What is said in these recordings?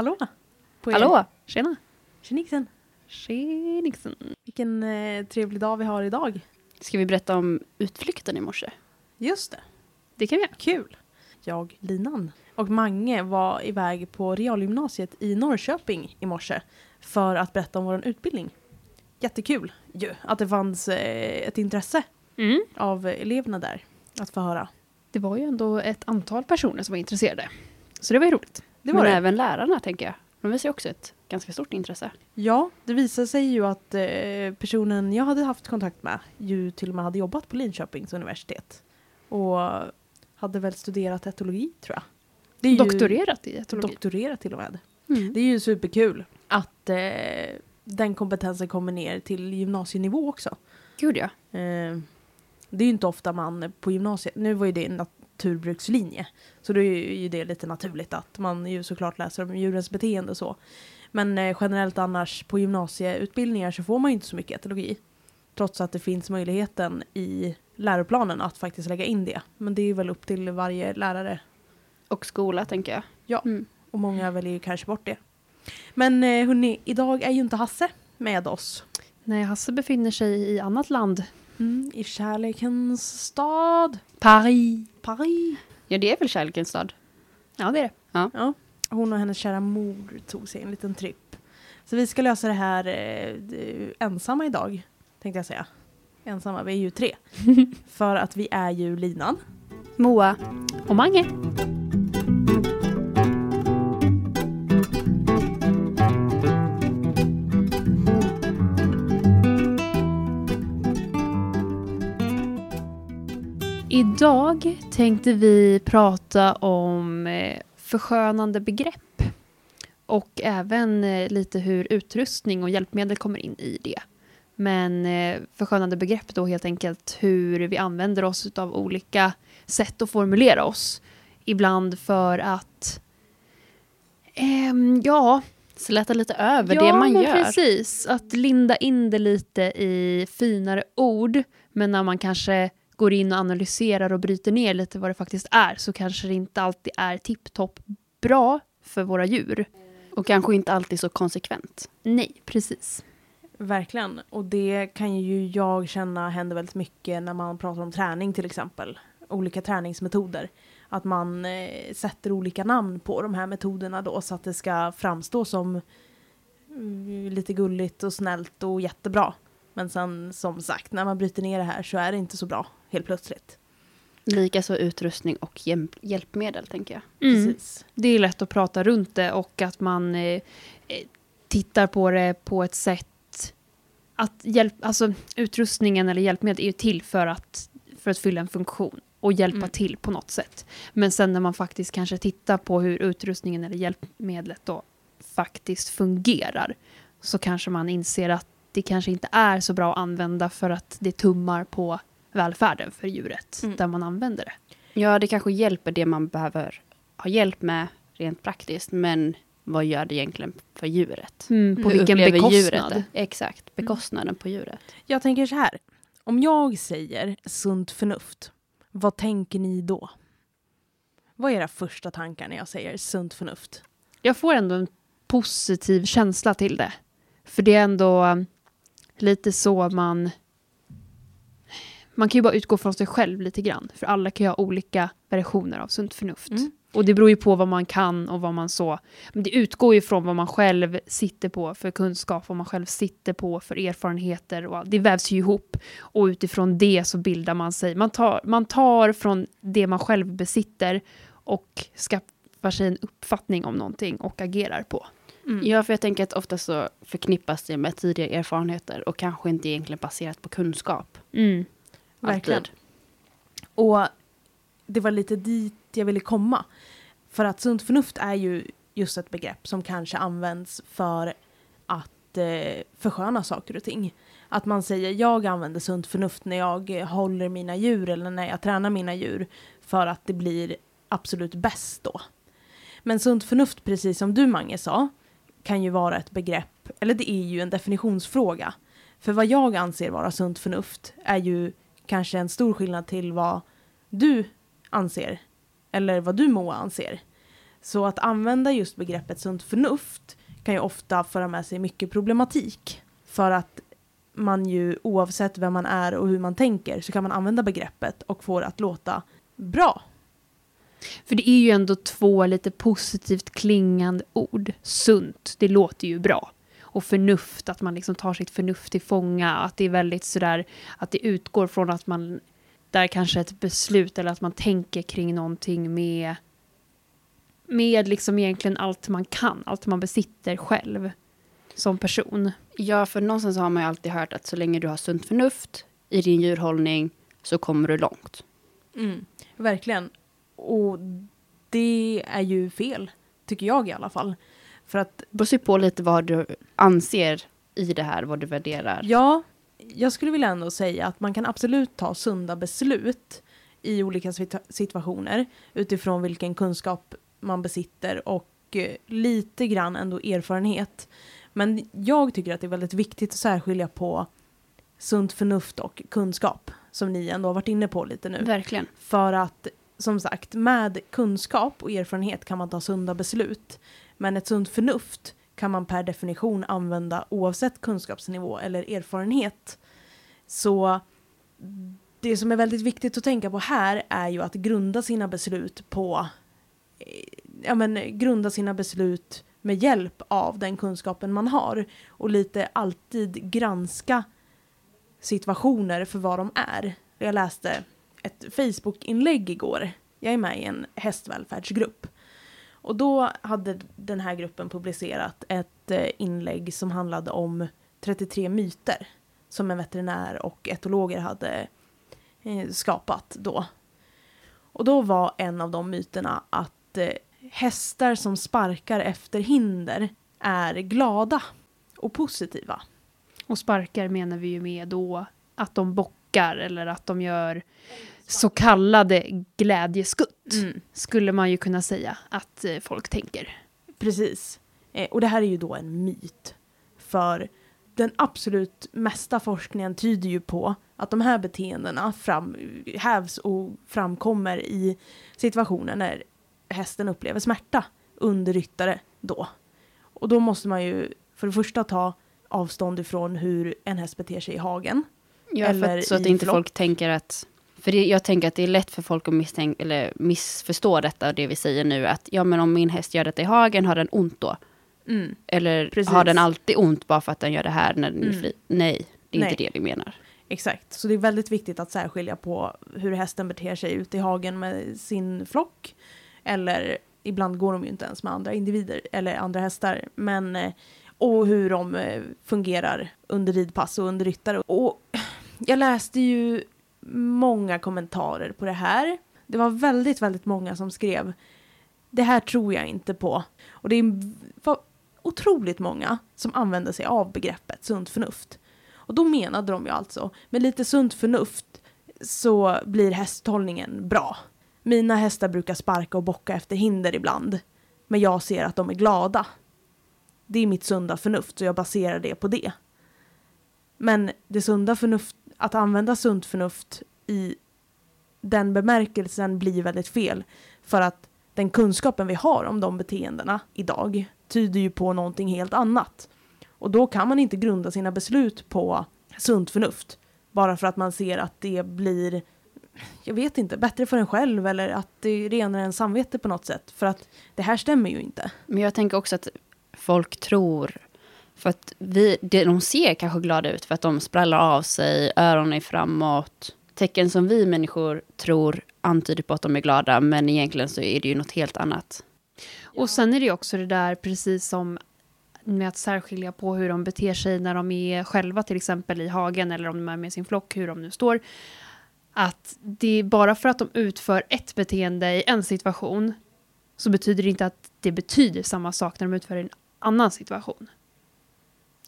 Hallå! På er. Hallå! Tjena! Tjenixen! Tjenixen! Vilken eh, trevlig dag vi har idag. Ska vi berätta om utflykten i morse? Just det, Det kan vi göra. kul! Jag, Linan och Mange var iväg på realgymnasiet i Norrköping i morse för att berätta om vår utbildning. Jättekul ju att det fanns eh, ett intresse Mm. av eleverna där att få höra. Det var ju ändå ett antal personer som var intresserade. Så det var ju roligt. Det var Men det. även lärarna, tänker jag. De visar ju också ett ganska stort intresse. Ja, det visade sig ju att eh, personen jag hade haft kontakt med ju till och med hade jobbat på Linköpings universitet. Och hade väl studerat etologi tror jag. Det är ju- Doktorerat i etologi. Doktorerat till och med. Mm. Det är ju superkul att eh, den kompetensen kommer ner till gymnasienivå också. Gud ja. Eh, det är ju inte ofta man på gymnasiet, nu var ju det en naturbrukslinje, så då är ju det lite naturligt att man ju såklart läser om djurens beteende och så. Men eh, generellt annars på gymnasieutbildningar så får man ju inte så mycket etologi. Trots att det finns möjligheten i läroplanen att faktiskt lägga in det. Men det är ju väl upp till varje lärare Och skola, tänker jag. Ja. Mm. och många väljer ju kanske bort det. Men eh, hörni, idag är ju inte Hasse med oss. Nej, Hasse befinner sig i annat land. Mm, I kärlekens stad. Paris. Paris. Ja, det är väl kärlekens stad? Ja, det är det. Ja, hon och hennes kära mor tog sig en liten tripp. Så vi ska lösa det här eh, d- ensamma idag, tänkte jag säga. Ensamma, vi är ju tre. För att vi är ju linan. Moa och Mange. Idag tänkte vi prata om eh, förskönande begrepp och även eh, lite hur utrustning och hjälpmedel kommer in i det. Men eh, förskönande begrepp då helt enkelt hur vi använder oss av olika sätt att formulera oss. Ibland för att ehm, ja, Släta lite över ja, det man gör. precis. Att linda in det lite i finare ord. Men när man kanske går in och analyserar och bryter ner lite vad det faktiskt är så kanske det inte alltid är tipptopp bra för våra djur. Och kanske inte alltid så konsekvent. Nej, precis. Verkligen. Och det kan ju jag känna händer väldigt mycket när man pratar om träning till exempel. Olika träningsmetoder. Att man eh, sätter olika namn på de här metoderna då så att det ska framstå som mm, lite gulligt och snällt och jättebra. Men sen som sagt, när man bryter ner det här så är det inte så bra helt plötsligt. Likaså utrustning och hjälp- hjälpmedel, tänker jag. Mm. Precis. Det är lätt att prata runt det och att man eh, eh, tittar på det på ett sätt att hjälp, alltså utrustningen eller hjälpmedel är ju till för att, för att fylla en funktion och hjälpa Mm. till på något sätt. Men sen när man faktiskt kanske tittar på hur utrustningen eller hjälpmedlet då faktiskt fungerar så kanske man inser att det kanske inte är så bra att använda för att det tummar på välfärden för djuret Mm. där man använder det. Ja, det kanske hjälper det man behöver ha hjälp med rent praktiskt, men vad gör det egentligen för djuret? Mm, på Hur vilken bekostnad? Djuret? Exakt, bekostnaden på djuret. Jag tänker så här. Om jag säger sunt förnuft, vad tänker ni då? Vad är era första tankar när jag säger sunt förnuft? jag får ändå en positiv känsla till det. För det är ändå lite så man... Man kan ju bara utgå från sig själv lite grann. För alla kan ju ha olika versioner av sunt förnuft. Mm. Och det beror ju på vad man kan och vad man så... Men det utgår ju från vad man själv sitter på för kunskap, vad man själv sitter på för erfarenheter. Och det vävs ju ihop. Och utifrån det så bildar man sig. Man tar, man tar från det man själv besitter och skaffar sig en uppfattning om någonting och agerar på. Mm. Ja, för jag tänker att ofta så förknippas det med tidigare erfarenheter och kanske inte egentligen baserat på kunskap. Mm. Verkligen. Alltid. Och det var lite dit jag ville komma. För att sunt förnuft är ju just ett begrepp som kanske används för att eh, försköna saker och ting. Att man säger jag använder sunt förnuft när jag håller mina djur eller när jag tränar mina djur för att det blir absolut bäst då. Men sunt förnuft, precis som du Mange sa, kan ju vara ett begrepp, eller det är ju en definitionsfråga. För vad jag anser vara sunt förnuft är ju kanske en stor skillnad till vad du anser. Eller vad du Moa anser. Så att använda just begreppet sunt förnuft kan ju ofta föra med sig mycket problematik. För att man ju oavsett vem man är och hur man tänker så kan man använda begreppet och få det att låta bra. För det är ju ändå två lite positivt klingande ord. Sunt, det låter ju bra. Och förnuft, att man liksom tar sitt förnuft till fånga. Att det är väldigt sådär, att det utgår från att man, där kanske ett beslut eller att man tänker kring någonting med, med liksom egentligen allt man kan, allt man besitter själv som person. Ja, för någonstans har man ju alltid hört att så länge du har sunt förnuft i din djurhållning så kommer du långt. Mm, verkligen. Och det är ju fel, tycker jag i alla fall. För att beror på lite vad du anser i det här, vad du värderar. Ja, jag skulle vilja ändå säga att man kan absolut ta sunda beslut i olika situa- situationer utifrån vilken kunskap man besitter och eh, lite grann ändå erfarenhet. Men jag tycker att det är väldigt viktigt att särskilja på sunt förnuft och kunskap som ni ändå har varit inne på lite nu. Verkligen. För att som sagt, med kunskap och erfarenhet kan man ta sunda beslut. Men ett sunt förnuft kan man per definition använda oavsett kunskapsnivå eller erfarenhet. Så det som är väldigt viktigt att tänka på här är ju att grunda sina beslut på eh, ja men grunda sina beslut med hjälp av den kunskapen man har och lite alltid granska situationer för vad de är. Jag läste ett Facebook-inlägg igår. Jag är med i en hästvälfärdsgrupp. Och då hade den här gruppen publicerat ett eh, inlägg som handlade om 33 myter som en veterinär och etologer hade eh, skapat då. Och då var en av de myterna att eh, hästar som sparkar efter hinder är glada och positiva. Och sparkar menar vi ju med då att de bockar eller att de gör så kallade glädjeskutt. Skulle man ju kunna säga att eh, folk tänker. Precis. Eh, och det här är ju då en myt. För den absolut mesta forskningen tyder ju på att de här beteendena fram, hävs och framkommer i situationer när hästen upplever smärta under ryttare då. Och då måste man ju för det första ta avstånd ifrån hur en häst beter sig i hagen. Ja, Eller så att inte flock. folk tänker att... För det, jag tänker att det är lätt för folk att misstänka, eller missförstå detta, det vi säger nu. Att ja, men om min häst gör detta i hagen, har den ont då? Mm. Eller Precis. har den alltid ont bara för att den gör det här när den är Mm. fri? Nej, det är Nej. inte det vi menar. Exakt, så det är väldigt viktigt att särskilja på hur hästen beter sig ute i hagen med sin flock. Eller ibland går de ju inte ens med andra individer eller andra hästar. Men, eh, och hur de eh, fungerar under ridpass och under ryttare. Och jag läste ju många kommentarer på det här. Det var väldigt, väldigt många som skrev det här tror jag inte på. Och det var otroligt många som använde sig av begreppet sunt förnuft. Och då menade de ju alltså, med lite sunt förnuft så blir hästhållningen bra. Mina hästar brukar sparka och bocka efter hinder ibland, men jag ser att de är glada. Det är mitt sunda förnuft, så jag baserar det på det. Men det sunda förnuft, att använda sunt förnuft i den bemärkelsen blir väldigt fel. För att den kunskapen vi har om de beteendena idag tyder ju på någonting helt annat. Och då kan man inte grunda sina beslut på sunt förnuft. Bara för att man ser att det blir, jag vet inte, bättre för en själv eller att det renar ens samvete på något sätt. För att det här stämmer ju inte. Men jag tänker också att folk tror, för att vi, det, de ser kanske glada ut för att de sprallar av sig, öronen är framåt. Tecken som vi människor tror antyder på att de är glada, men egentligen så är det ju något helt annat. Och sen är det ju också det där precis som med att särskilja på hur de beter sig när de är själva till exempel i hagen eller om de är med sin flock, hur de nu står. Att det är bara för att de utför ett beteende i en situation så betyder det inte att det betyder samma sak när de utför i en annan situation.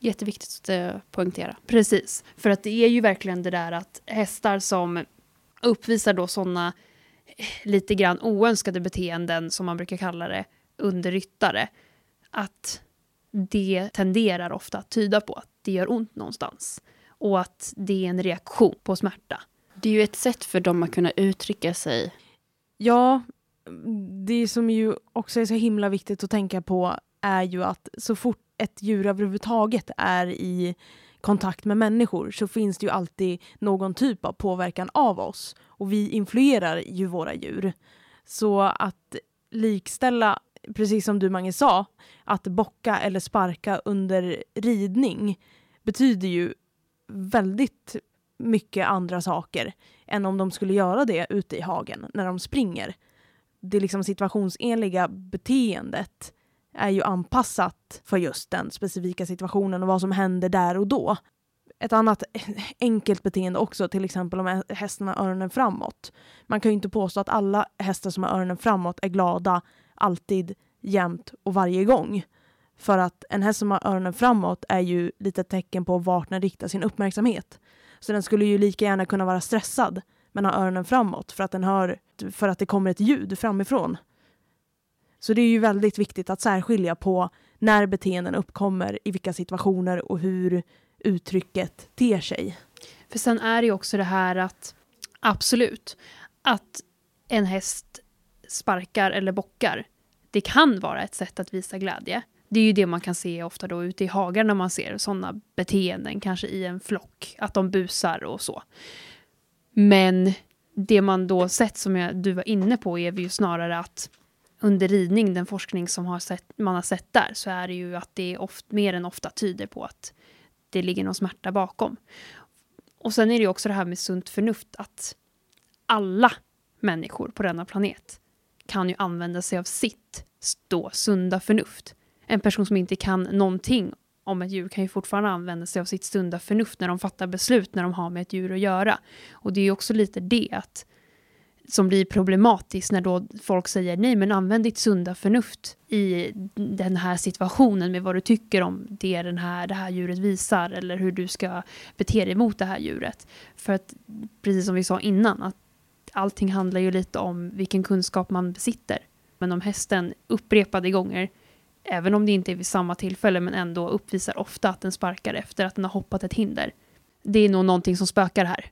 Jätteviktigt att eh, poängtera. Precis, för att det är ju verkligen det där att hästar som uppvisar då sådana lite grann oönskade beteenden som man brukar kalla det under ryttare. Att det tenderar ofta att tyda på att det gör ont någonstans. Och att det är en reaktion på smärta. Det är ju ett sätt för dem att kunna uttrycka sig. Ja, det som ju också är så himla viktigt att tänka på är ju att så fort ett djur överhuvudtaget är i kontakt med människor så finns det ju alltid någon typ av påverkan av oss. Och vi influerar ju våra djur. Så att likställa, precis som du Mange sa, att bocka eller sparka under ridning betyder ju väldigt mycket andra saker än om de skulle göra det ute i hagen när de springer. Det liksom situationsenliga beteendet är ju anpassat för just den specifika situationen och vad som händer där och då. Ett annat enkelt beteende också, till exempel om hästen har öronen framåt. Man kan ju inte påstå att alla hästar som har öronen framåt är glada alltid, jämt och varje gång. För att en häst som har öronen framåt är ju lite ett tecken på vart den riktar sin uppmärksamhet. Så den skulle ju lika gärna kunna vara stressad men ha öronen framåt för att, den hör, för att det kommer ett ljud framifrån. Så det är ju väldigt viktigt att särskilja på när beteenden uppkommer, i vilka situationer och hur uttrycket ter sig. För sen är det ju också det här att absolut, att en häst sparkar eller bockar, det kan vara ett sätt att visa glädje. Det är ju det man kan se ofta då ute i hagar när man ser sådana beteenden, kanske i en flock, att de busar och så. Men det man då sett, som jag, du var inne på, är ju snarare att under ridning, den forskning som har sett, man har sett där, så är det ju att det oft, mer än ofta tyder på att det ligger någon smärta bakom. Och sen är det ju också det här med sunt förnuft, att alla människor på denna planet kan ju använda sig av sitt då sunda förnuft. En person som inte kan någonting om ett djur kan ju fortfarande använda sig av sitt sunda förnuft när de fattar beslut när de har med ett djur att göra. Och det är ju också lite det att som blir problematiskt när då folk säger nej men använd ditt sunda förnuft i den här situationen med vad du tycker om det, den här, det här djuret visar eller hur du ska bete dig mot det här djuret. För att precis som vi sa innan att allting handlar ju lite om vilken kunskap man besitter. Men om hästen upprepade gånger, även om det inte är vid samma tillfälle men ändå uppvisar ofta att den sparkar efter att den har hoppat ett hinder. Det är nog någonting som spökar här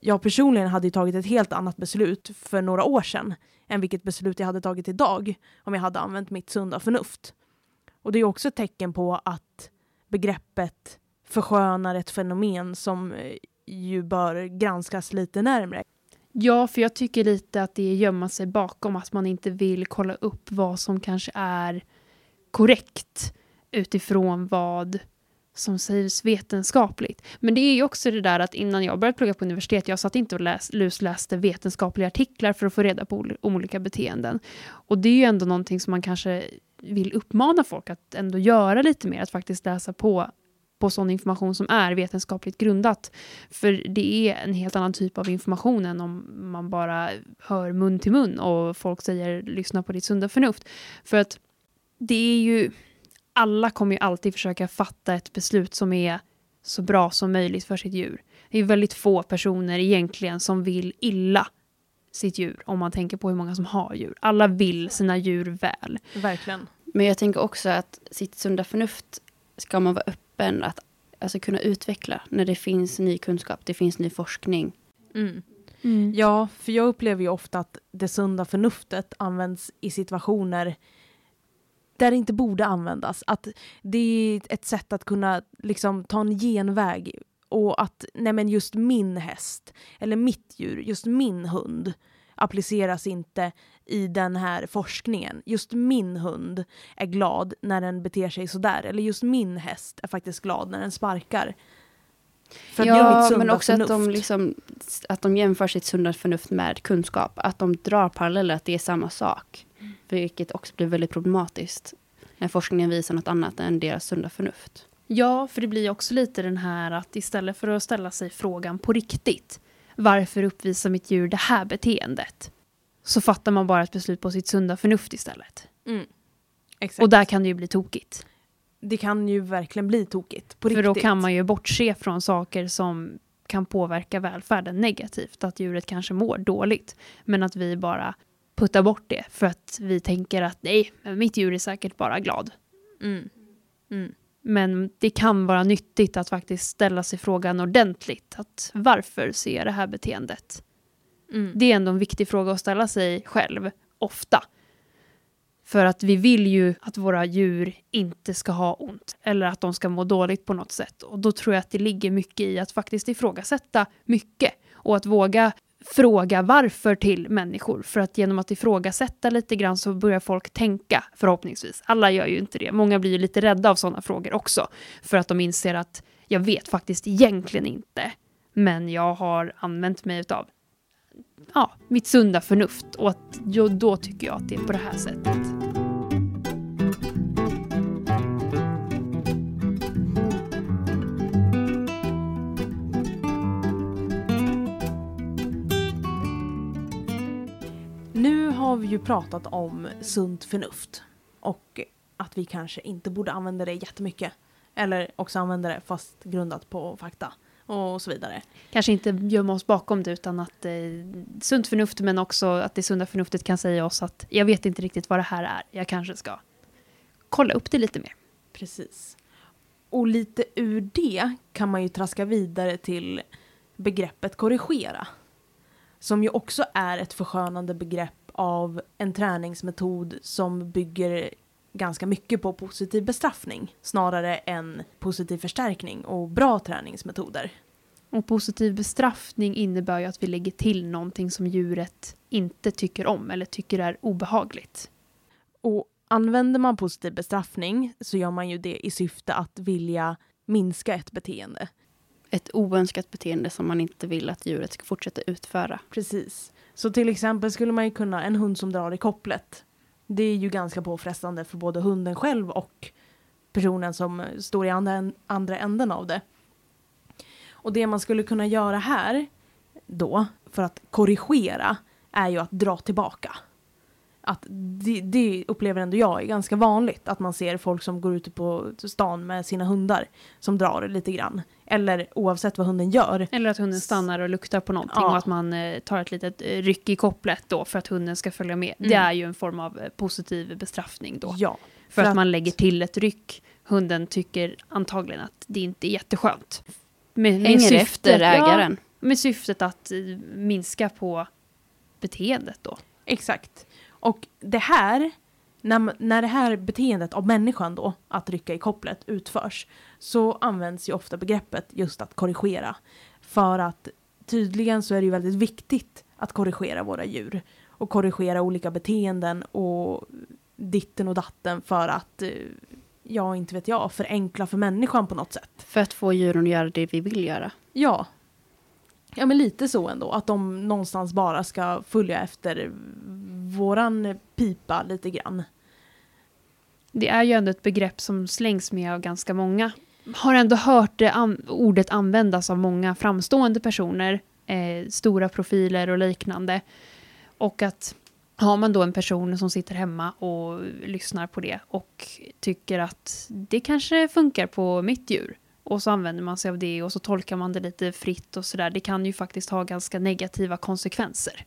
jag personligen hade tagit ett helt annat beslut för några år sedan än vilket beslut jag hade tagit idag om jag hade använt mitt sunda förnuft. Och det är också ett tecken på att begreppet förskönar ett fenomen som eh, ju bör granskas lite närmre. Ja, för jag tycker lite att det är gömma sig bakom att man inte vill kolla upp vad som kanske är korrekt utifrån vad som sägs vetenskapligt. Men det är ju också det där att innan jag började plugga på universitet, jag satt inte och läs, lusläste vetenskapliga artiklar för att få reda på olika beteenden. Och det är ju ändå någonting som man kanske vill uppmana folk att ändå göra lite mer, att faktiskt läsa på på sån information som är vetenskapligt grundat. För det är en helt annan typ av information än om man bara hör mun till mun och folk säger lyssna på ditt sunda förnuft. För att det är ju alla kommer ju alltid försöka fatta ett beslut som är så bra som möjligt för sitt djur. Det är väldigt få personer egentligen som vill illa sitt djur, om man tänker på hur många som har djur. Alla vill sina djur väl. Verkligen. Men jag tänker också att sitt sunda förnuft ska man vara öppen att alltså, kunna utveckla när det finns ny kunskap, det finns ny forskning. Mm. Mm. Ja, för jag upplever ju ofta att det sunda förnuftet används i situationer där det inte borde användas. Att det är ett sätt att kunna liksom, ta en genväg och att nej men just min häst eller mitt djur, just min hund appliceras inte i den här forskningen. Just min hund är glad när den beter sig sådär. Eller just min häst är faktiskt glad när den sparkar. För ja, men också att de, liksom, att de jämför sitt sunda förnuft med kunskap. Att de drar paralleller, att det är samma sak. Vilket också blir väldigt problematiskt. När forskningen visar något annat än deras sunda förnuft. Ja, för det blir också lite den här att istället för att ställa sig frågan på riktigt. Varför uppvisar mitt djur det här beteendet? Så fattar man bara ett beslut på sitt sunda förnuft istället. Mm. Exakt. Och där kan det ju bli tokigt. Det kan ju verkligen bli tokigt. På för riktigt. då kan man ju bortse från saker som kan påverka välfärden negativt. Att djuret kanske mår dåligt. Men att vi bara putta bort det för att vi tänker att nej, mitt djur är säkert bara glad. Mm. Mm. Men det kan vara nyttigt att faktiskt ställa sig frågan ordentligt. Att varför ser jag det här beteendet? Mm. Det är ändå en viktig fråga att ställa sig själv. ofta. För att vi vill ju att våra djur inte ska ha ont eller att de ska må dåligt på något sätt. Och då tror jag att det ligger mycket i att faktiskt ifrågasätta mycket och att våga fråga varför till människor. För att genom att ifrågasätta lite grann så börjar folk tänka, förhoppningsvis. Alla gör ju inte det. Många blir ju lite rädda av sådana frågor också. För att de inser att jag vet faktiskt egentligen inte. Men jag har använt mig av ja, mitt sunda förnuft. Och att, då tycker jag att det är på det här sättet. Vi ju pratat om sunt förnuft och att vi kanske inte borde använda det jättemycket. Eller också använda det fast grundat på fakta och så vidare. Kanske inte gömma oss bakom det utan att eh, sunt förnuft men också att det sunda förnuftet kan säga oss att jag vet inte riktigt vad det här är. Jag kanske ska kolla upp det lite mer. Precis. Och lite ur det kan man ju traska vidare till begreppet korrigera. Som ju också är ett förskönande begrepp av en träningsmetod som bygger ganska mycket på positiv bestraffning snarare än positiv förstärkning och bra träningsmetoder. Och positiv bestraffning innebär ju att vi lägger till någonting som djuret inte tycker om eller tycker är obehagligt. Och använder man positiv bestraffning så gör man ju det i syfte att vilja minska ett beteende. Ett oönskat beteende som man inte vill att djuret ska fortsätta utföra. Precis. Så till exempel skulle man ju kunna, en hund som drar i kopplet, det är ju ganska påfrestande för både hunden själv och personen som eh, står i andra, andra änden av det. Och det man skulle kunna göra här då, för att korrigera, är ju att dra tillbaka. Att det, det upplever ändå jag är ganska vanligt, att man ser folk som går ute på stan med sina hundar som drar lite grann. Eller oavsett vad hunden gör. Eller att hunden stannar och luktar på någonting Ja. och att man eh, tar ett litet eh, ryck i kopplet då för att hunden ska följa med. Det Mm. är ju en form av eh, positiv bestraffning då. Ja. för, för att, att- man lägger till ett ryck. Hunden tycker antagligen att det inte är jätteskönt. Med, med Hänger syftet- efter ägaren. Ja, med syftet att minska på beteendet då. Exakt. Och det här, när, när det här beteendet av människan då, att rycka i kopplet, utförs, så används ju ofta begreppet just att korrigera. För att tydligen så är det ju väldigt viktigt att korrigera våra djur. Och korrigera olika beteenden och ditten och datten för att, eh, ja inte vet jag, förenkla för människan på något sätt. För att få djuren att göra det vi vill göra. Ja. Ja men lite så ändå, att de någonstans bara ska följa efter våran pipa lite grann. Det är ju ändå ett begrepp som slängs med av ganska många. Har ändå hört det an- ordet användas av många framstående personer, eh, stora profiler och liknande. Och att har man då en person som sitter hemma och lyssnar på det och tycker att det kanske funkar på mitt djur och så använder man sig av det och så tolkar man det lite fritt och sådär. Det kan ju faktiskt ha ganska negativa konsekvenser.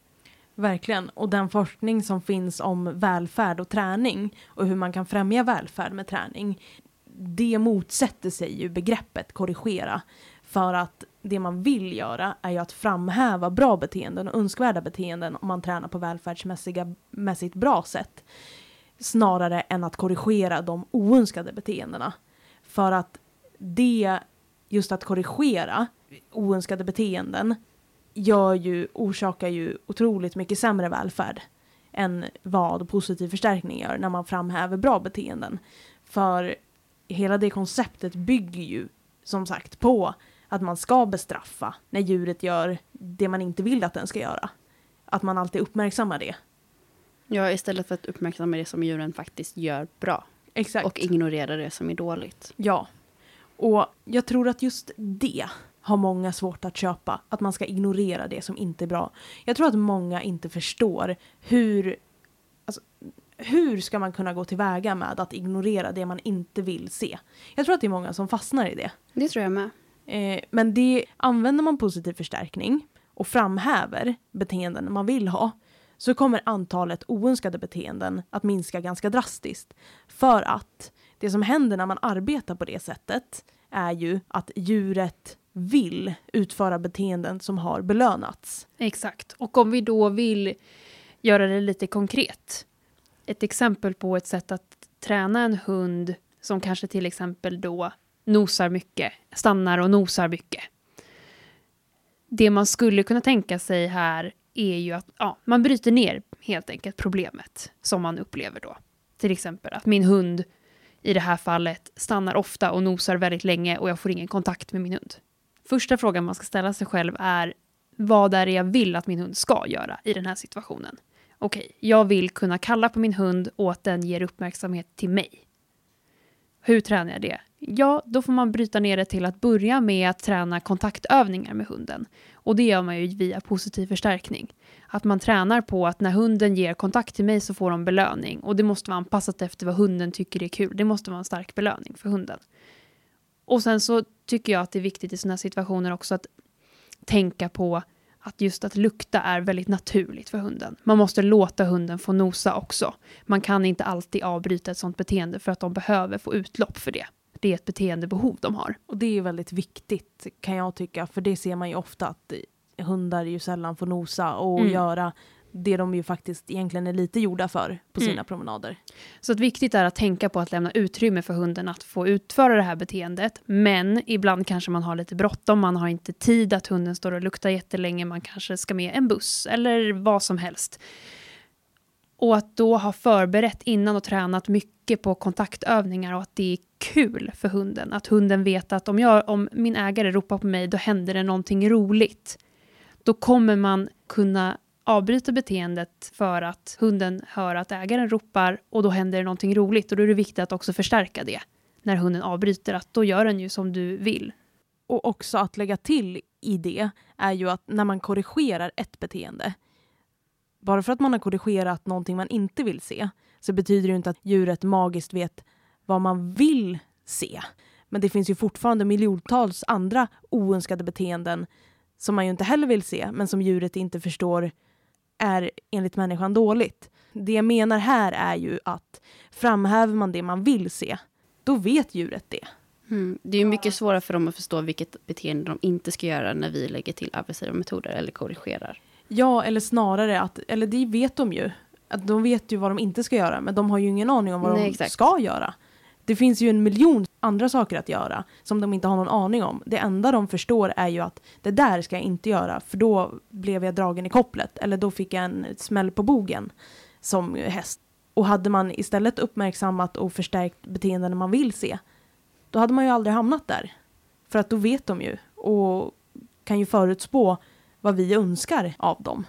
Verkligen. Och den forskning som finns om välfärd och träning och hur man kan främja välfärd med träning, det motsätter sig ju begreppet korrigera. För att det man vill göra är ju att framhäva bra beteenden och önskvärda beteenden om man tränar på välfärdsmässigt bra sätt. Snarare än att korrigera de oönskade beteendena. För att det, just att korrigera oönskade beteenden gör ju, orsakar ju otroligt mycket sämre välfärd än vad positiv förstärkning gör när man framhäver bra beteenden. För hela det konceptet bygger ju som sagt på att man ska bestraffa när djuret gör det man inte vill att den ska göra. Att man alltid uppmärksammar det. Ja, istället för att uppmärksamma det som djuren faktiskt gör bra. Exakt. Och ignorera det som är dåligt. Ja. Och jag tror att just det har många svårt att köpa. Att man ska ignorera det som inte är bra. Jag tror att många inte förstår hur... Alltså, hur ska man kunna gå tillväga med att ignorera det man inte vill se? Jag tror att det är många som fastnar i det. Det tror jag med. Eh, men det använder man positiv förstärkning och framhäver beteenden man vill ha så kommer antalet oönskade beteenden att minska ganska drastiskt. För att det som händer när man arbetar på det sättet är ju att djuret vill utföra beteenden som har belönats. Exakt. Och om vi då vill göra det lite konkret. Ett exempel på ett sätt att träna en hund som kanske till exempel då nosar mycket, stannar och nosar mycket. Det man skulle kunna tänka sig här är ju att ja, man bryter ner helt enkelt problemet som man upplever då. Till exempel att min hund i det här fallet stannar ofta och nosar väldigt länge och jag får ingen kontakt med min hund. Första frågan man ska ställa sig själv är vad är det jag vill att min hund ska göra i den här situationen? Okej, okay, jag vill kunna kalla på min hund och att den ger uppmärksamhet till mig. Hur tränar jag det? Ja, då får man bryta ner det till att börja med att träna kontaktövningar med hunden. Och det gör man ju via positiv förstärkning. Att man tränar på att när hunden ger kontakt till mig så får de belöning. Och det måste vara anpassat efter vad hunden tycker är kul. Det måste vara en stark belöning för hunden. Och sen så tycker jag att det är viktigt i sådana situationer också att tänka på att just att lukta är väldigt naturligt för hunden. Man måste låta hunden få nosa också. Man kan inte alltid avbryta ett sådant beteende för att de behöver få utlopp för det. Det är ett beteendebehov de har. Och det är väldigt viktigt kan jag tycka, för det ser man ju ofta att hundar ju sällan får nosa och mm. göra det de ju faktiskt egentligen är lite gjorda för på sina mm. promenader. Så att viktigt är att tänka på att lämna utrymme för hunden att få utföra det här beteendet. Men ibland kanske man har lite bråttom, man har inte tid att hunden står och luktar jättelänge, man kanske ska med en buss eller vad som helst. Och att då ha förberett innan och tränat mycket på kontaktövningar och att det är kul för hunden. Att hunden vet att om, jag, om min ägare ropar på mig, då händer det någonting roligt. Då kommer man kunna avbryta beteendet för att hunden hör att ägaren ropar och då händer det någonting roligt och då är det viktigt att också förstärka det när hunden avbryter, att då gör den ju som du vill. Och också att lägga till i det är ju att när man korrigerar ett beteende, bara för att man har korrigerat någonting man inte vill se, så betyder det inte att djuret magiskt vet vad man vill se. Men det finns ju fortfarande miljontals andra oönskade beteenden som man ju inte heller vill se, men som djuret inte förstår är enligt människan dåligt. Det jag menar här är ju att framhäver man det man vill se, då vet djuret det. Mm. Det är ju mycket svårare för dem att förstå vilket beteende de inte ska göra när vi lägger till aggressiva metoder eller korrigerar. Ja, eller snarare att, eller det vet de ju. Att de vet ju vad de inte ska göra, men de har ju ingen aning om vad Nej, de exakt. ska göra. Det finns ju en miljon andra saker att göra som de inte har någon aning om. Det enda de förstår är ju att det där ska jag inte göra för då blev jag dragen i kopplet eller då fick jag en smäll på bogen som häst. Och hade man istället uppmärksammat och förstärkt beteenden man vill se, då hade man ju aldrig hamnat där. För att då vet de ju och kan ju förutspå vad vi önskar av dem.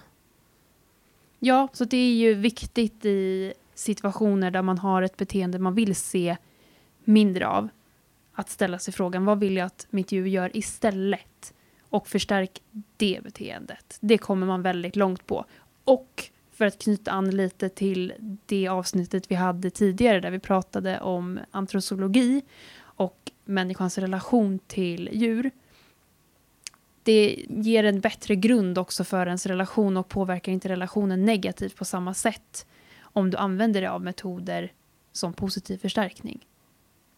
Ja, så det är ju viktigt i situationer där man har ett beteende man vill se mindre av. Att ställa sig frågan, vad vill jag att mitt djur gör istället? Och förstärk det beteendet. Det kommer man väldigt långt på. Och för att knyta an lite till det avsnittet vi hade tidigare där vi pratade om antrosologi och människans relation till djur. Det ger en bättre grund också för ens relation och påverkar inte relationen negativt på samma sätt om du använder dig av metoder som positiv förstärkning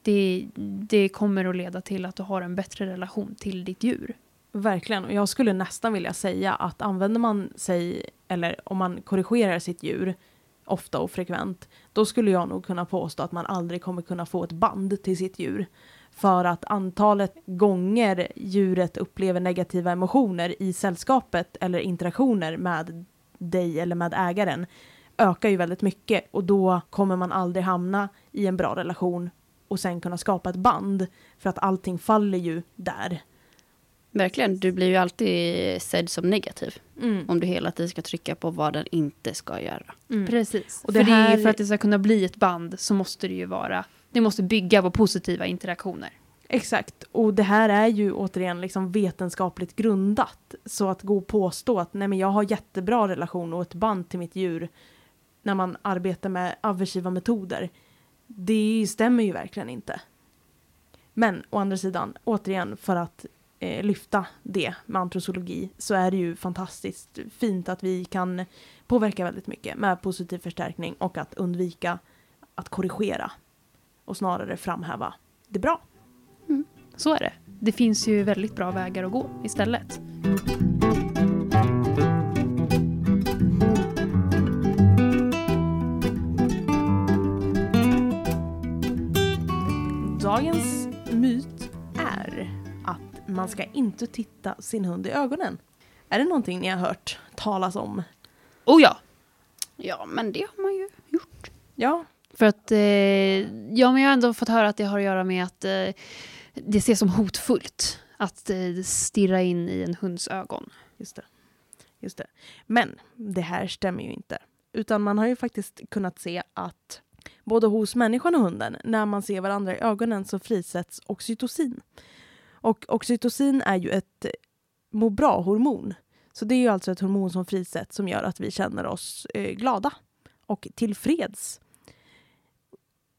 det, det kommer att leda till att du har en bättre relation till ditt djur. Verkligen, och jag skulle nästan vilja säga att använder man sig, eller om man korrigerar sitt djur ofta och frekvent, då skulle jag nog kunna påstå att man aldrig kommer kunna få ett band till sitt djur. För att antalet gånger djuret upplever negativa emotioner i sällskapet eller interaktioner med dig eller med ägaren ökar ju väldigt mycket och då kommer man aldrig hamna i en bra relation och sen kunna skapa ett band. För att allting faller ju där. Verkligen, du blir ju alltid sedd som negativ. Mm. Om du hela tiden ska trycka på vad den inte ska göra. Mm. Precis. Och det för, här... för att det ska kunna bli ett band så måste det ju vara, det måste bygga på positiva interaktioner. Exakt, och det här är ju återigen liksom vetenskapligt grundat. Så att gå och påstå att nej men jag har jättebra relation och ett band till mitt djur när man arbetar med aversiva metoder det stämmer ju verkligen inte. Men å andra sidan, återigen för att eh, lyfta det med antrosologi så är det ju fantastiskt fint att vi kan påverka väldigt mycket med positiv förstärkning och att undvika att korrigera och snarare framhäva det bra. Mm, så är det. Det finns ju väldigt bra vägar att gå istället. Man ska inte titta sin hund i ögonen. Är det någonting ni har hört talas om? Oh ja! Ja, men det har man ju gjort. Ja, För att, eh, ja men jag har ändå fått höra att det har att göra med att eh, det ses som hotfullt att eh, stirra in i en hunds ögon. just det. Just det. Men det här stämmer ju inte. Utan man har ju faktiskt kunnat se att både hos människan och hunden, när man ser varandra i ögonen så frisätts oxytocin. Och oxytocin är ju ett må bra-hormon. Så det är ju alltså ett hormon som frisätts som gör att vi känner oss eh, glada och tillfreds.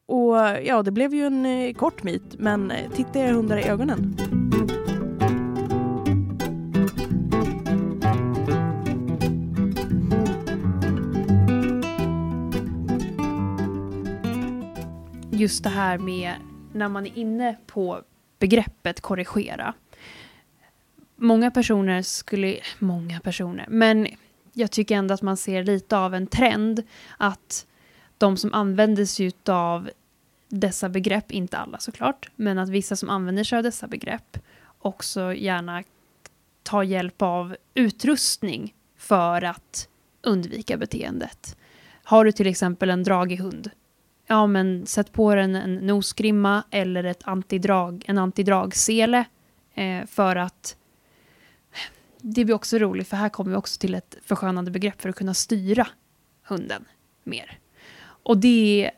Och ja, det blev ju en eh, kort myt, men eh, titta er hundar i ögonen. Just det här med när man är inne på begreppet korrigera. Många personer skulle, många personer, men jag tycker ändå att man ser lite av en trend att de som använder sig av dessa begrepp, inte alla såklart, men att vissa som använder sig av dessa begrepp också gärna tar hjälp av utrustning för att undvika beteendet. Har du till exempel en dragig hund, ja men sätt på den en nosgrimma eller ett antidrag, en antidragsele eh, för att det blir också roligt för här kommer vi också till ett förskönande begrepp för att kunna styra hunden mer. Och det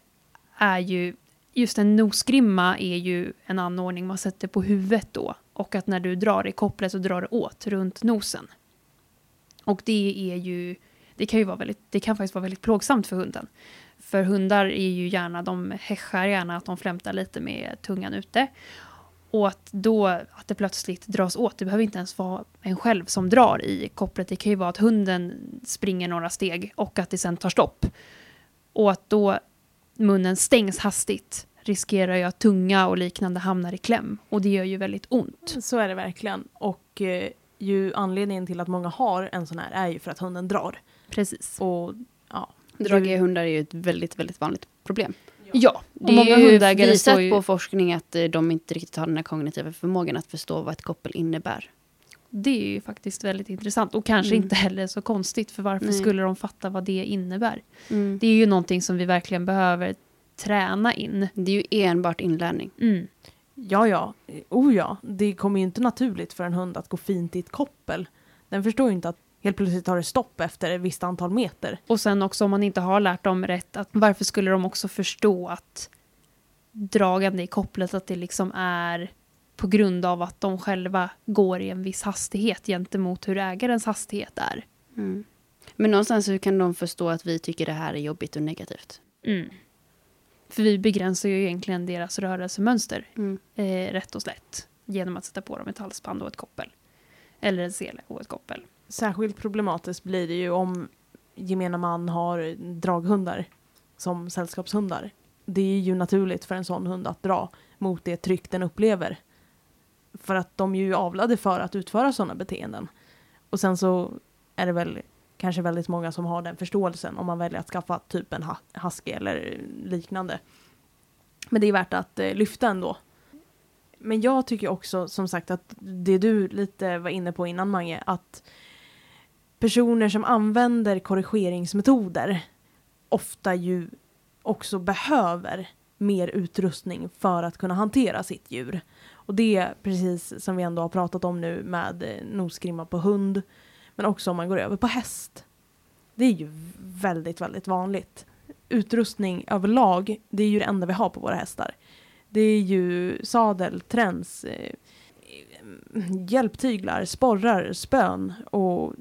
är ju, just en nosgrimma är ju en anordning man sätter på huvudet då och att när du drar i kopplet så drar det åt runt nosen. Och det är ju, det kan ju vara väldigt, det kan faktiskt vara väldigt plågsamt för hunden. För hundar är ju gärna, de häschar gärna att de flämtar lite med tungan ute. Och att då, att det plötsligt dras åt, det behöver inte ens vara en själv som drar i kopplet. Det kan ju vara att hunden springer några steg och att det sen tar stopp. Och att då munnen stängs hastigt riskerar ju att tunga och liknande hamnar i kläm. Och det gör ju väldigt ont. Så är det verkligen. Och eh, ju anledningen till att många har en sån här är ju för att hunden drar. Precis. Och Dragiga hundar är ju ett väldigt, väldigt vanligt problem. Ja, Det och många är ju hundägare visat ju... på forskning att eh, de inte riktigt har den här kognitiva förmågan att förstå vad ett koppel innebär. Det är ju faktiskt väldigt intressant och kanske Mm. inte heller så konstigt för varför Nej. skulle de fatta vad det innebär? Det är ju någonting som vi verkligen behöver träna in. Det är ju enbart inlärning. Mm. ja, ja. Oh ja. Det kommer ju inte naturligt för en hund att gå fint i ett koppel. Den förstår ju inte att helt plötsligt tar det stopp efter ett visst antal meter. Och sen också om man inte har lärt dem rätt, att varför skulle de också förstå att dragande i kopplet, att det liksom är på grund av att de själva går i en viss hastighet gentemot hur ägarens hastighet är. Mm. Men någonstans hur kan de förstå att vi tycker det här är jobbigt och negativt? Mm. För vi begränsar ju egentligen deras rörelsemönster Mm. eh, rätt och slätt genom att sätta på dem ett halsband och ett koppel. Eller en sele och ett koppel. Särskilt problematiskt blir det ju om gemene man har draghundar som sällskapshundar. Det är ju naturligt för en sån hund att dra mot det tryck den upplever. För att de är ju avlade för att utföra sådana beteenden. Och sen så är det väl kanske väldigt många som har den förståelsen om man väljer att skaffa typ en husky eller liknande. Men det är värt att eh, lyfta ändå. Men jag tycker också som sagt att det du lite var inne på innan Mange, att personer som använder korrigeringsmetoder ofta ju också behöver mer utrustning för att kunna hantera sitt djur. Och det är precis som vi ändå har pratat om nu med eh, nosgrimma på hund, men också om man går över på häst. Det är ju väldigt, väldigt vanligt. Utrustning överlag, det är ju det enda vi har på våra hästar. Det är ju sadel, träns, eh, hjälptyglar, sporrar, spön och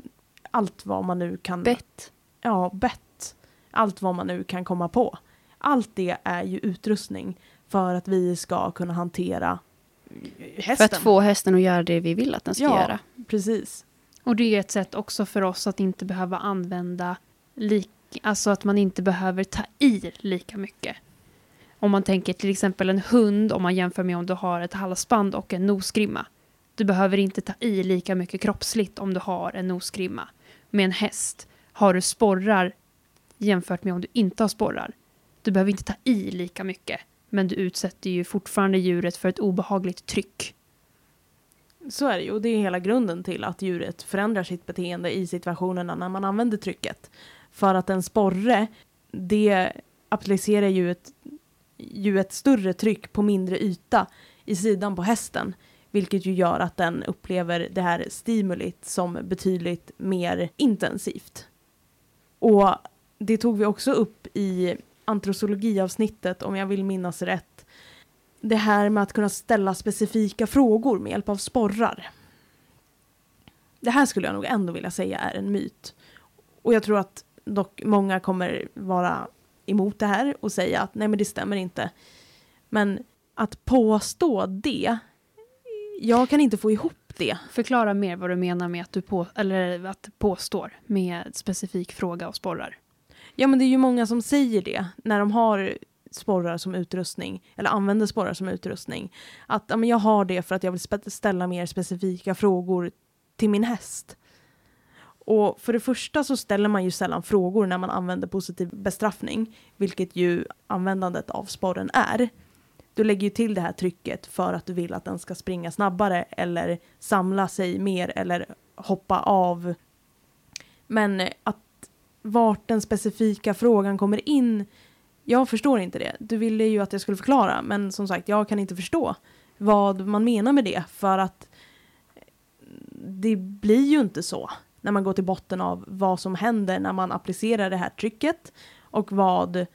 allt vad man nu kan... Bett. Ja, bett. Allt vad man nu kan komma på. Allt det är ju utrustning för att vi ska kunna hantera För hästen. att få hästen att göra det vi vill att den ska Ja. göra. Precis. Och det är ett sätt också för oss att inte behöva använda lik, alltså att man inte behöver ta i lika mycket. Om man tänker till exempel en hund, om man jämför med om du har ett halsband och en nosgrimma. Du behöver inte ta i lika mycket kroppsligt om du har en nosgrimma. Med en häst har du sporrar jämfört med om du inte har sporrar. Du behöver inte ta i lika mycket Men du utsätter ju fortfarande djuret för ett obehagligt tryck. Så är det ju, och det är hela grunden till att djuret förändrar sitt beteende i situationerna när man använder trycket. För att en sporre, det applicerar ju ett, ju ett större tryck på mindre yta i sidan på hästen. Vilket ju gör att den upplever det här stimulit som betydligt mer intensivt. Och det tog vi också upp i antrosologiavsnittet, om jag vill minnas rätt. Det här med att kunna ställa specifika frågor med hjälp av sporrar. Det här skulle jag nog ändå vilja säga är en myt. Och jag tror att dock många kommer vara emot det här och säga att nej men det stämmer inte. Men att påstå det, jag kan inte få ihop det. Förklara mer vad du menar med att du på, eller att påstår med specifik fråga och sporrar. Ja men det är ju många som säger det när de har sporrar som utrustning, eller använder sporrar som utrustning. Att ja, men jag har det för att jag vill ställa mer specifika frågor till min häst. Och för det första så ställer man ju sällan frågor när man använder positiv bestraffning, vilket ju användandet av sporren är. Du lägger ju till det här trycket för att du vill att den ska springa snabbare eller samla sig mer eller hoppa av. Men att vart den specifika frågan kommer in, jag förstår inte det. Du ville ju att jag skulle förklara, men som sagt, jag kan inte förstå vad man menar med det för att det blir ju inte så när man går till botten av vad som händer när man applicerar det här trycket och vad,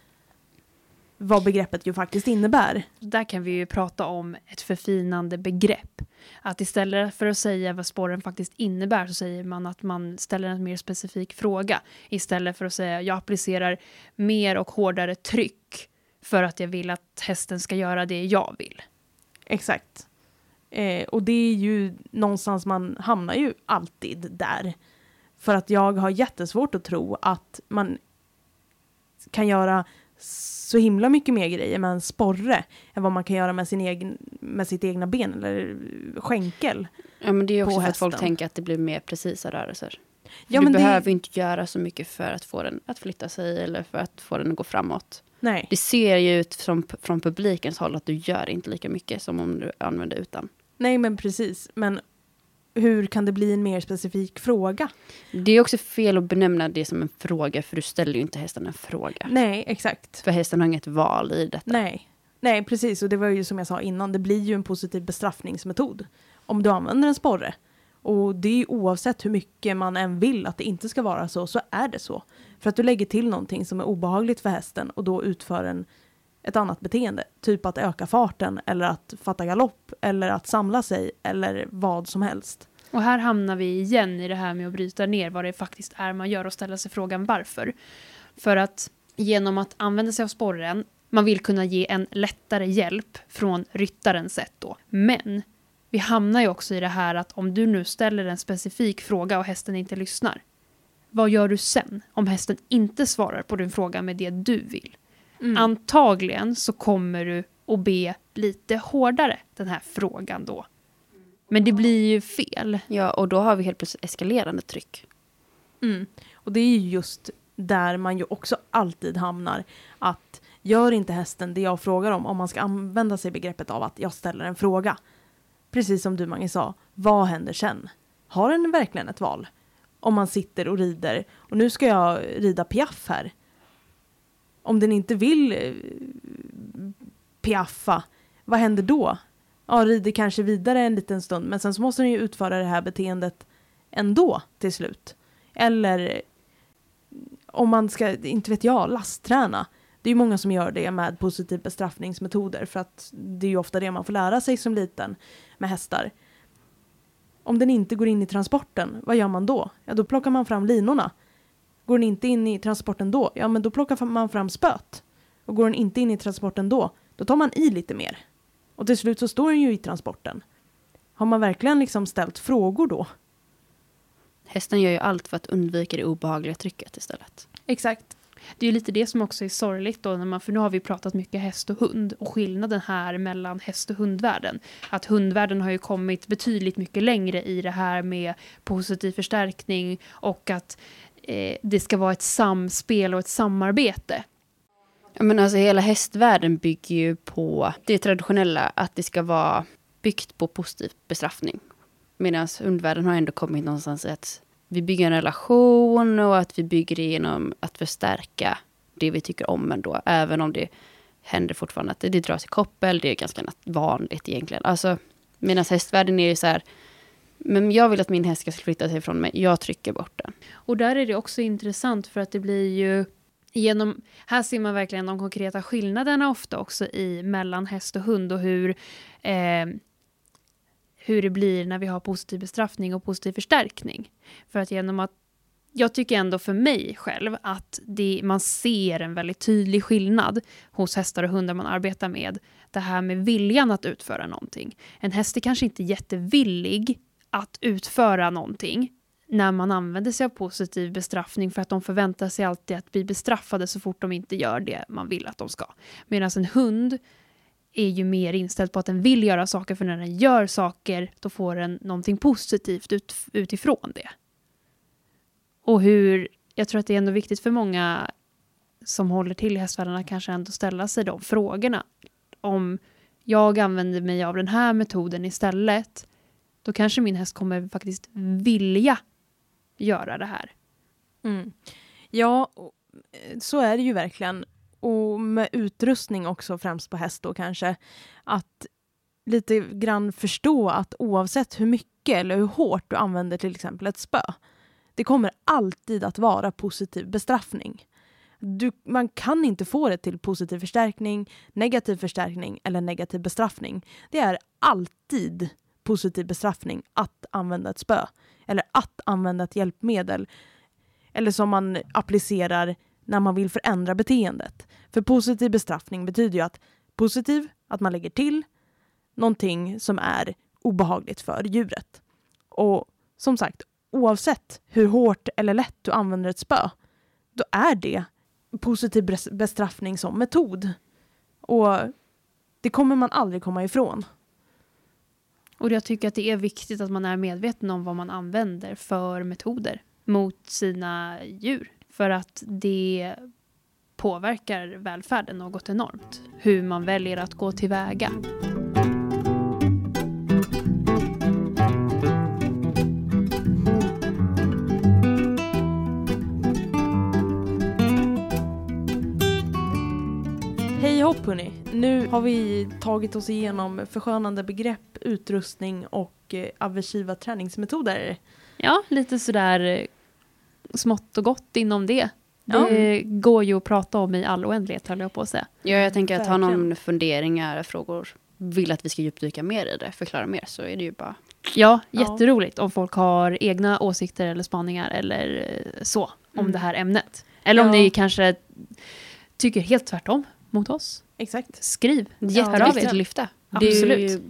vad begreppet ju faktiskt innebär. Där kan vi ju prata om ett förfinande begrepp. Att istället för att säga vad spåren faktiskt innebär så säger man att man ställer en mer specifik fråga. Istället för att säga jag applicerar mer och hårdare tryck för att jag vill att hästen ska göra det jag vill. Exakt. Eh, och det är ju någonstans man hamnar ju alltid där. För att jag har jättesvårt att tro att man kan göra så himla mycket mer grejer med en sporre än vad man kan göra med, sin egen, med sitt egna ben eller skänkel. Ja, men det är också för att folk tänker att det blir mer precisa rörelser. Ja, du men det- behöver ju inte göra så mycket för att få den att flytta sig eller för att få den att gå framåt. Nej, Det ser ju ut som, från publikens håll att du gör inte lika mycket som om du använder utan. nej men precis. Men hur kan det bli en mer specifik fråga? Det är också fel att benämna det som en fråga, för du ställer ju inte hästen en fråga. Nej, exakt. För hästen har inget val i detta. Nej. Nej, precis. Och det var ju som jag sa innan, det blir ju en positiv bestraffningsmetod om du använder en sporre. Och det är ju oavsett hur mycket man än vill att det inte ska vara så, så är det så. För att du lägger till någonting som är obehagligt för hästen och då utför en ett annat beteende. Typ att öka farten eller att fatta galopp eller att samla sig eller vad som helst. Och här hamnar vi igen i det här med att bryta ner vad det faktiskt är man gör och ställa sig frågan varför. För att genom att använda sig av sporren, man vill kunna ge en lättare hjälp från ryttarens sätt då. Men vi hamnar ju också i det här att om du nu ställer en specifik fråga och hästen inte lyssnar. Vad gör du sen om hästen inte svarar på din fråga med det du vill? Antagligen så kommer du att be lite hårdare den här frågan då. Men det blir ju fel. Ja, och då har vi helt plötsligt eskalerande tryck. Mm. Och det är ju just där man ju också alltid hamnar. Att gör inte hästen det jag frågar om, om man ska använda sig begreppet av att jag ställer en fråga. Precis som du Mange sa, vad händer sen? Har den verkligen ett val? Om man sitter och rider, och nu ska jag rida piaff här. Om den inte vill eh, piaffa, vad händer då? Ja, rider kanske vidare en liten stund, men sen så måste den ju utföra det här beteendet ändå till slut. Eller om man ska, inte vet jag, lastträna. Det är ju många som gör det med positiv bestraffningsmetoder för att det är ju ofta det man får lära sig som liten med hästar. Om den inte går in i transporten, vad gör man då? Ja, då plockar man fram linorna. Går den inte in i transporten då, ja men då plockar man fram spöt. Och går den inte in i transporten då, då tar man i lite mer. Och till slut så står den ju i transporten. Har man verkligen liksom ställt frågor då? Hästen gör ju allt för att undvika det obehagliga trycket istället. Exakt. Det är ju lite det som också är sorgligt då, när man, för nu har vi pratat mycket häst och hund och skillnaden här mellan häst och hundvärlden. Att hundvärlden har ju kommit betydligt mycket längre i det här med positiv förstärkning och att eh, det ska vara ett samspel och ett samarbete. Ja, men alltså hela hästvärlden bygger ju på det traditionella, att det ska vara byggt på positiv bestraffning. Medan hundvärlden har ändå kommit någonstans i att vi bygger en relation och att vi bygger det genom att förstärka det vi tycker om ändå. Även om det händer fortfarande att det, det dras i koppel, det är ganska vanligt egentligen. Alltså, medan hästvärlden är ju så här, men jag vill att min häst ska flytta sig från mig, jag trycker bort den. Och där är det också intressant för att det blir ju genom, här ser man verkligen de konkreta skillnaderna ofta också i mellan häst och hund och hur, eh, hur det blir när vi har positiv bestraffning och positiv förstärkning. För att genom att jag tycker ändå för mig själv att det, man ser en väldigt tydlig skillnad hos hästar och hundar man arbetar med. Det här med viljan att utföra någonting. En häst är kanske inte jättevillig att utföra någonting när man använder sig av positiv bestraffning för att de förväntar sig alltid att bli bestraffade så fort de inte gör det man vill att de ska. Medan en hund är ju mer inställd på att den vill göra saker för när den gör saker då får den någonting positivt ut, utifrån det. Och hur, jag tror att det är ändå viktigt för många som håller till i hästvärldarna kanske ändå ställa sig de frågorna. Om jag använder mig av den här metoden istället, då kanske min häst kommer faktiskt vilja göra det här. Mm. Ja, eh, så är det ju verkligen. Och med utrustning också, främst på häst då kanske, att lite grann förstå att oavsett hur mycket eller hur hårt du använder till exempel ett spö, det kommer alltid att vara positiv bestraffning. Du, man kan inte få det till positiv förstärkning, negativ förstärkning eller negativ bestraffning. Det är alltid positiv bestraffning att använda ett spö eller att använda ett hjälpmedel. Eller som man applicerar när man vill förändra beteendet. För positiv bestraffning betyder ju att positiv, att man lägger till någonting som är obehagligt för djuret. Och som sagt, oavsett hur hårt eller lätt du använder ett spö, då är det positiv bestraffning som metod. Och det kommer man aldrig komma ifrån. Och jag tycker att det är viktigt att man är medveten om vad man använder för metoder mot sina djur. För att det påverkar välfärden något enormt. Hur man väljer att gå tillväga. Hej hopp hörni! Nu har vi tagit oss igenom förskönande begrepp, utrustning och eh, aversiva träningsmetoder. Ja, lite sådär eh, smått och gott inom det. Det ja. går ju att prata om i all oändlighet höll jag på att säga. Ja, jag tänker att har någon funderingar, frågor, vill att vi ska djupdyka mer i det, förklara mer, så är det ju bara... Ja, jätteroligt om folk har egna åsikter eller spaningar eller eh, så om mm. det här ämnet. Eller ja. om ni kanske tycker helt tvärtom mot oss. Exakt. Skriv. Jätteviktigt att lyfta. Absolut. Det är, ju,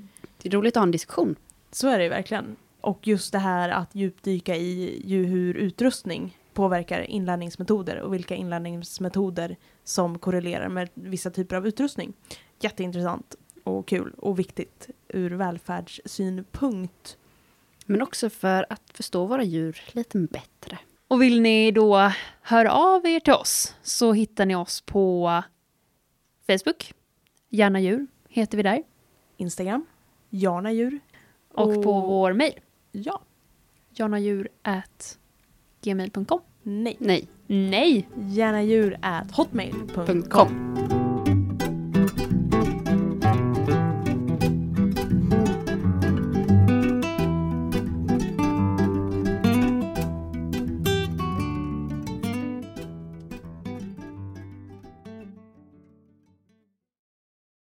det är roligt att ha en diskussion. Så är det verkligen. Och just det här att djupdyka i hur utrustning påverkar inlärningsmetoder och vilka inlärningsmetoder som korrelerar med vissa typer av utrustning. Jätteintressant och kul och viktigt ur välfärdssynpunkt. Men också för att förstå våra djur lite bättre. Och vill ni då höra av er till oss så hittar ni oss på Facebook, Gärna djur heter vi där. Instagram, Jarna djur. Och, och på vår mejl. Ja. Jarnadjur at gmail.com. Nej. Nej. Nej. Gärna djur at hotmail.com.